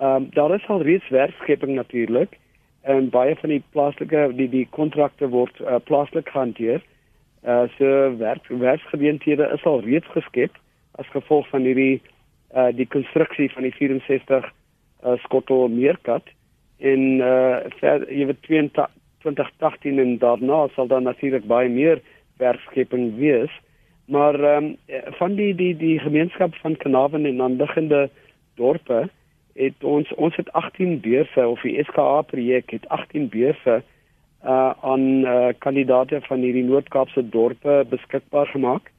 B: Ehm um, daar is al reeds werkskepping natuurlik en baie van die plaaslike die die kontrakte word uh, plaaslik hanteer. Uh so werk werksgeleenthede is al reeds geskep as gevolg van hierdie uh die konstruksie van die 64 uh, skottel meerkat en uh ver, jy weet 2018 en daarna sal dan natuurlik baie meer werkskepping wees. Maar um, van die die die gemeenskap van Kanavan en aanliggende dorpe het ons ons het 18 beurse of die SKA projek het 18 beurse uh aan uh kandidate van hierdie Noord-Kaapse dorpe beskikbaar gemaak.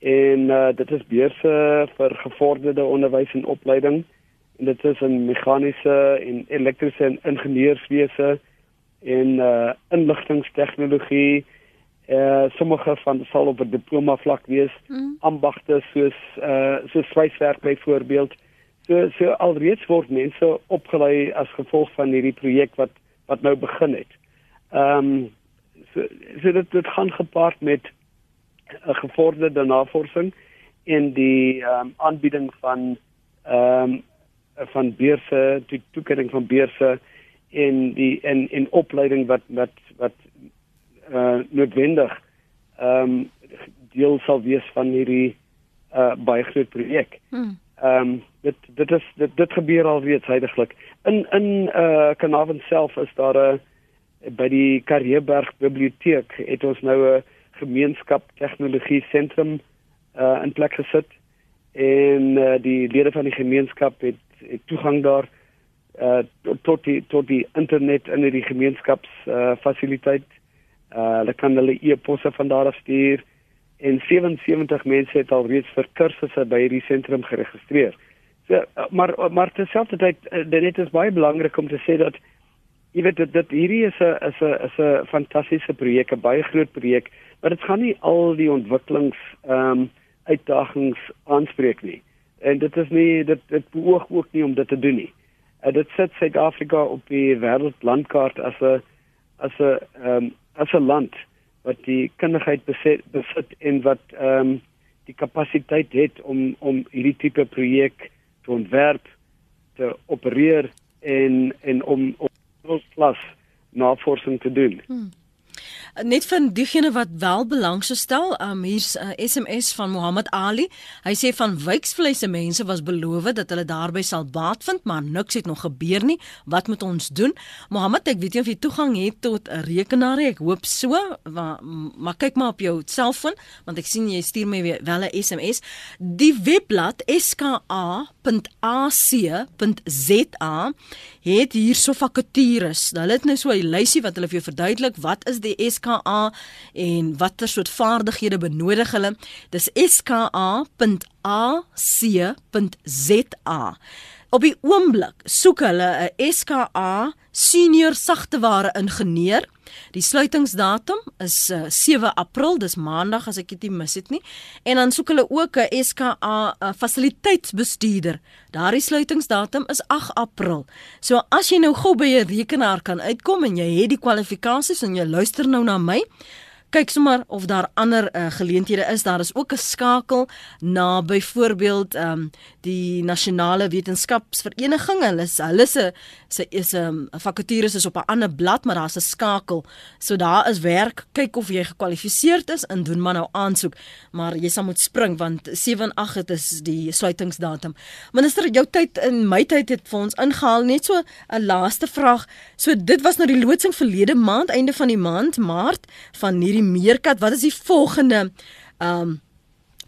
B: En uh dit is beurse vir gevorderde onderwys en opleiding en dit is in meganiese en elektriese en ingenieurswese en uh inligtingstegnologie uh sommige van sal op 'n diploma vlak wees mm. ambagte soos uh soos swyswerk byvoorbeeld so so alreeds word mense opgelei as gevolg van hierdie projek wat wat nou begin het. Ehm um, so so dit dit gaan gepaard met 'n gevorderde navorsing en die ehm um, aanbieding van ehm um, van beurse, die toekenning van beurse en die en en opleiding wat wat wat uh noodwendig ehm um, deel sal wees van hierdie uh baie groot projek. Hmm. Ehm um, dit dit is dit dit gebeur al reeds heidaglik. In in uh Kanavan self is daar 'n by die Karreeberg biblioteek het ons nou 'n gemeenskap tegnologie sentrum uh in plek gesit en uh, die lede van die gemeenskap het het toegang daar uh tot die tot die internet in die gemeenskaps uh fasiliteit. Uh hulle kan hulle e-posse van daar af stuur en 77 mense het al reeds vir kursusse by hierdie sentrum geregistreer. So maar maar terselfdertyd dit is baie belangrik om te sê dat jy weet dit, dit hierdie is 'n is 'n is 'n fantastiese projek, 'n baie groot projek, maar dit gaan nie al die ontwikkelings ehm um, uitdagings aanspreek nie. En dit is nie dit dit beoog ook nie om dit te doen nie. Uh, dit sit Suid-Afrika op die wêreldlandkaart as 'n as 'n ehm um, as 'n land wat die kundigheid besit, besit en wat ehm um, die kapasiteit het om om hierdie tipe projek te ontwerp, te opereer en en om op klas navorsing te doen. Hmm.
A: Net van diegene wat wel belang stel, um, hier's 'n uh, SMS van Mohammed Ali. Hy sê van wyksvleise mense was beloof dat hulle daarby sal baat vind, maar niks het nog gebeur nie. Wat moet ons doen? Mohammed, ek weet nie of jy toegang het tot 'n rekenaar nie. Ek hoop so, maar, maar kyk maar op jou selfoon, want ek sien jy stuur my wel 'n SMS. Die webblad ska.ac.za het hierso vakatures. Hulle het nou so 'n lysie wat hulle vir jou verduidelik wat is die SKA en watter soort vaardighede benodig hulle. Dis ska.ac.za. Op die oomblik soek hulle 'n SKA senior sagteware ingenieur. Die sluitingsdatum is uh, eh, 7 April, dis maandag as ek dit nie mis het nie. En dan soek hulle ook 'n SKA uh, fasiliteitsbestuurder. Daardie sluitingsdatum is 8 April. So as jy nou gou by 'n rekenaar kan uitkom en jy het die kwalifikasies en jy luister nou na my, kyk sommer of daar ander uh, geleenthede is. Daar is ook 'n skakel na byvoorbeeld ehm um, die nasionale wetenskapsvereniging. Hulle hulle se se is 'n um, vakatures is op 'n ander blad, maar daar's 'n skakel. So daar is werk. Kyk of jy gekwalifiseerd is en doen maar nou aansoek. Maar jy sal moet spring want 7 en 8 is die sluitingsdatum. Minister, jou tyd en my tyd het vir ons ingehaal. Net so 'n laaste vraag. So dit was nou die loodsing verlede maand, einde van die maand, Maart van hierdie meerkat, wat is die volgende ehm um,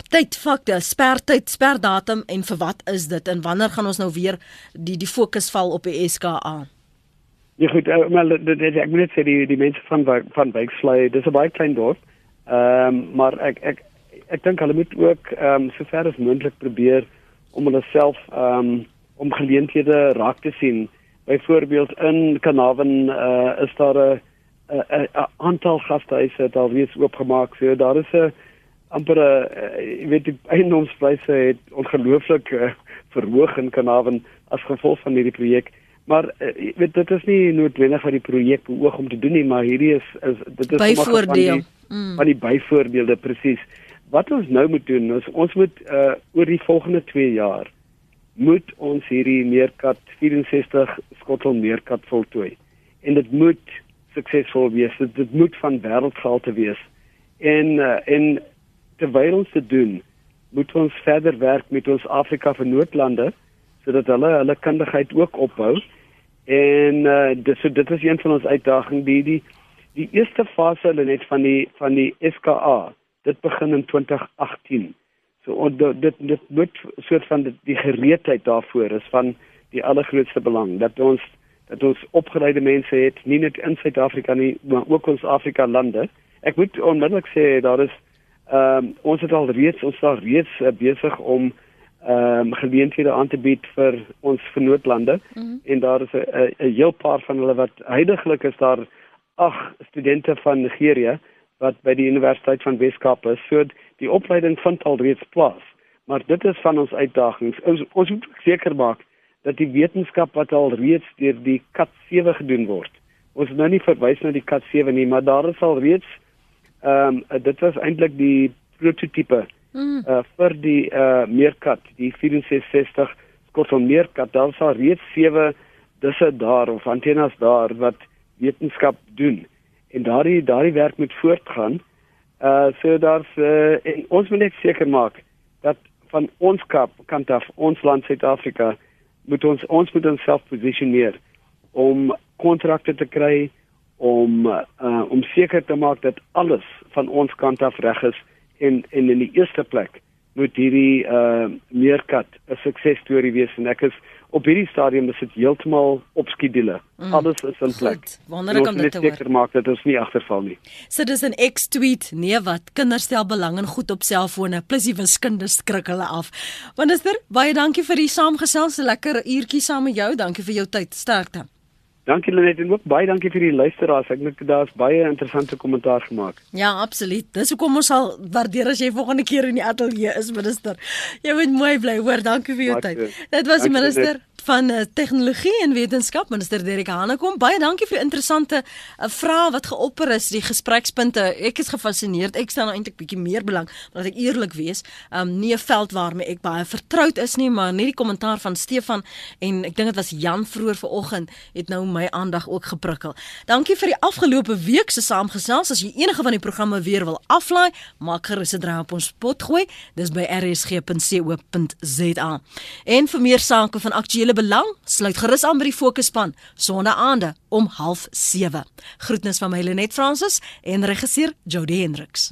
A: tydfakte, spertyd, sperdatum en vir wat is dit en wanneer gaan ons nou weer die die fokus val op die SKA?
B: Ja goed, uh, maar dit ek moet net sê die die mense van van Wyksvlei, dis 'n baie klein dorp. Ehm um, maar ek ek ek dink hulle moet ook ehm um, sover as moontlik probeer om hulle self ehm um, om geleenthede raak te sien. Byvoorbeeld in Kanaven uh, is daar 'n 'n aantal gastehuise het al reeds oopgemaak. So daar is 'n amper 'n jy weet die eiendomspryse het ongelooflik uh, verhoog in Kanaven as gevolg van hierdie projek. Maar uh, weet dit is nie noodwendig vir die projek beoog om te doen nie, maar hierdie is, is dit is
A: byvoordeel
B: van die, mm. van die byvoorbeelde presies. Wat ons nou moet doen is ons moet uh, oor die volgende 2 jaar moet ons hierdie meerkat 64 skottel meerkat voltooi. En dit moet suksesvol wees. Dit, dit moet van wêreldgehalte wees. En uh, en terwyl ons dit doen, moet ons verder werk met ons Afrika vernoordlande sodat hulle hulle kundigheid ook opbou. En uh, dit so dit is een van ons uitdagings die die die eerste fase hulle net van die van die SKA. Dit begin in 2018. So dit dit, dit moet soort van die, die gereedheid daarvoor is van die allergrootste belang dat ons dat ons opgeleide mense het, nie net in Suid-Afrika nie, maar ook ons Afrika lande. Ek moet onmiddellik sê daar is ehm um, ons het al reeds ons daar reeds uh, besig om ehm um, geleenthede aan te bied vir ons vennootslande mm -hmm. en daar is 'n heel paar van hulle wat heidaglik is daar ag studente van Nigeria wat by die Universiteit van Weskaap is. So die opleiding vind al reeds plaas. Maar dit is van ons uitdagings. Ons ons moet seker maak dat die wetenskap wat al reeds deur die kat 7 gedoen word. Ons nou nie verwys na die kat 7 nie, maar daar is al reeds ehm um, dit was eintlik die prototipe mm. uh vir die uh meerkat, die 64 skottel meerkat. Daar is al reeds 7 disse daar of antennes daar wat wetenskap doen. En daardie daardie werk moet voortgaan. Uh so daar's uh, ons moet net seker maak dat van ons kap kant af ons land Suid-Afrika moet ons ons moet onsself posisioneer om kontrakte te kry om uh, om seker te maak dat alles van ons kant af reg is en en in die eerste plek moet hierdie uh meerkat 'n suksesstorie wees en ek is op hierdie stadium is dit heeltemal op skedule. Mm. Alles is in plek.
A: Wonderlik om dit te hoor.
B: Seker maak dat ons nie agterval nie.
A: So dis 'n X-tweet, nee wat, kinders stel belang in goed op selfone, plus die wiskunde skrik hulle af. Minister, baie dankie vir die saamgesels, 'n lekker uurtjie saam met jou. Dankie vir jou tyd. Sterkte.
B: Dankie Lenet en ook baie dankie vir die luisteraars. Ek dink daar's baie interessante kommentaar gemaak.
A: Ja, absoluut. Dis hoekom ons sal waardeer as jy volgende keer in die ateljee is, minister. Jy moet mooi bly, hoor. Dankie vir jou tyd. Dit was die minister van uh, tegnologie en wetenskap minister Derek Hanekom baie dankie vir die interessante uh, vrae wat geopper is die gesprekspunte ek is gefassineerd ek staan nou eintlik bietjie meer belang want ek eerlik wees um, nie 'n veld waarmee ek baie vertroud is nie maar net die kommentaar van Stefan en ek dink dit was Jan vroeër vanoggend het nou my aandag ook geprikkel dankie vir die afgelope week se saamgesels as jy enige van die programme weer wil aflaai maak gerus 'n draai op ons pot gooi dis by rsg.co.za en vir meer sake van aktuele belang, sluit gerus aan by die fokuspan sonnaande om 07:30. Groetnis van my Lenet Fransis en regisseur Jody Hendriks.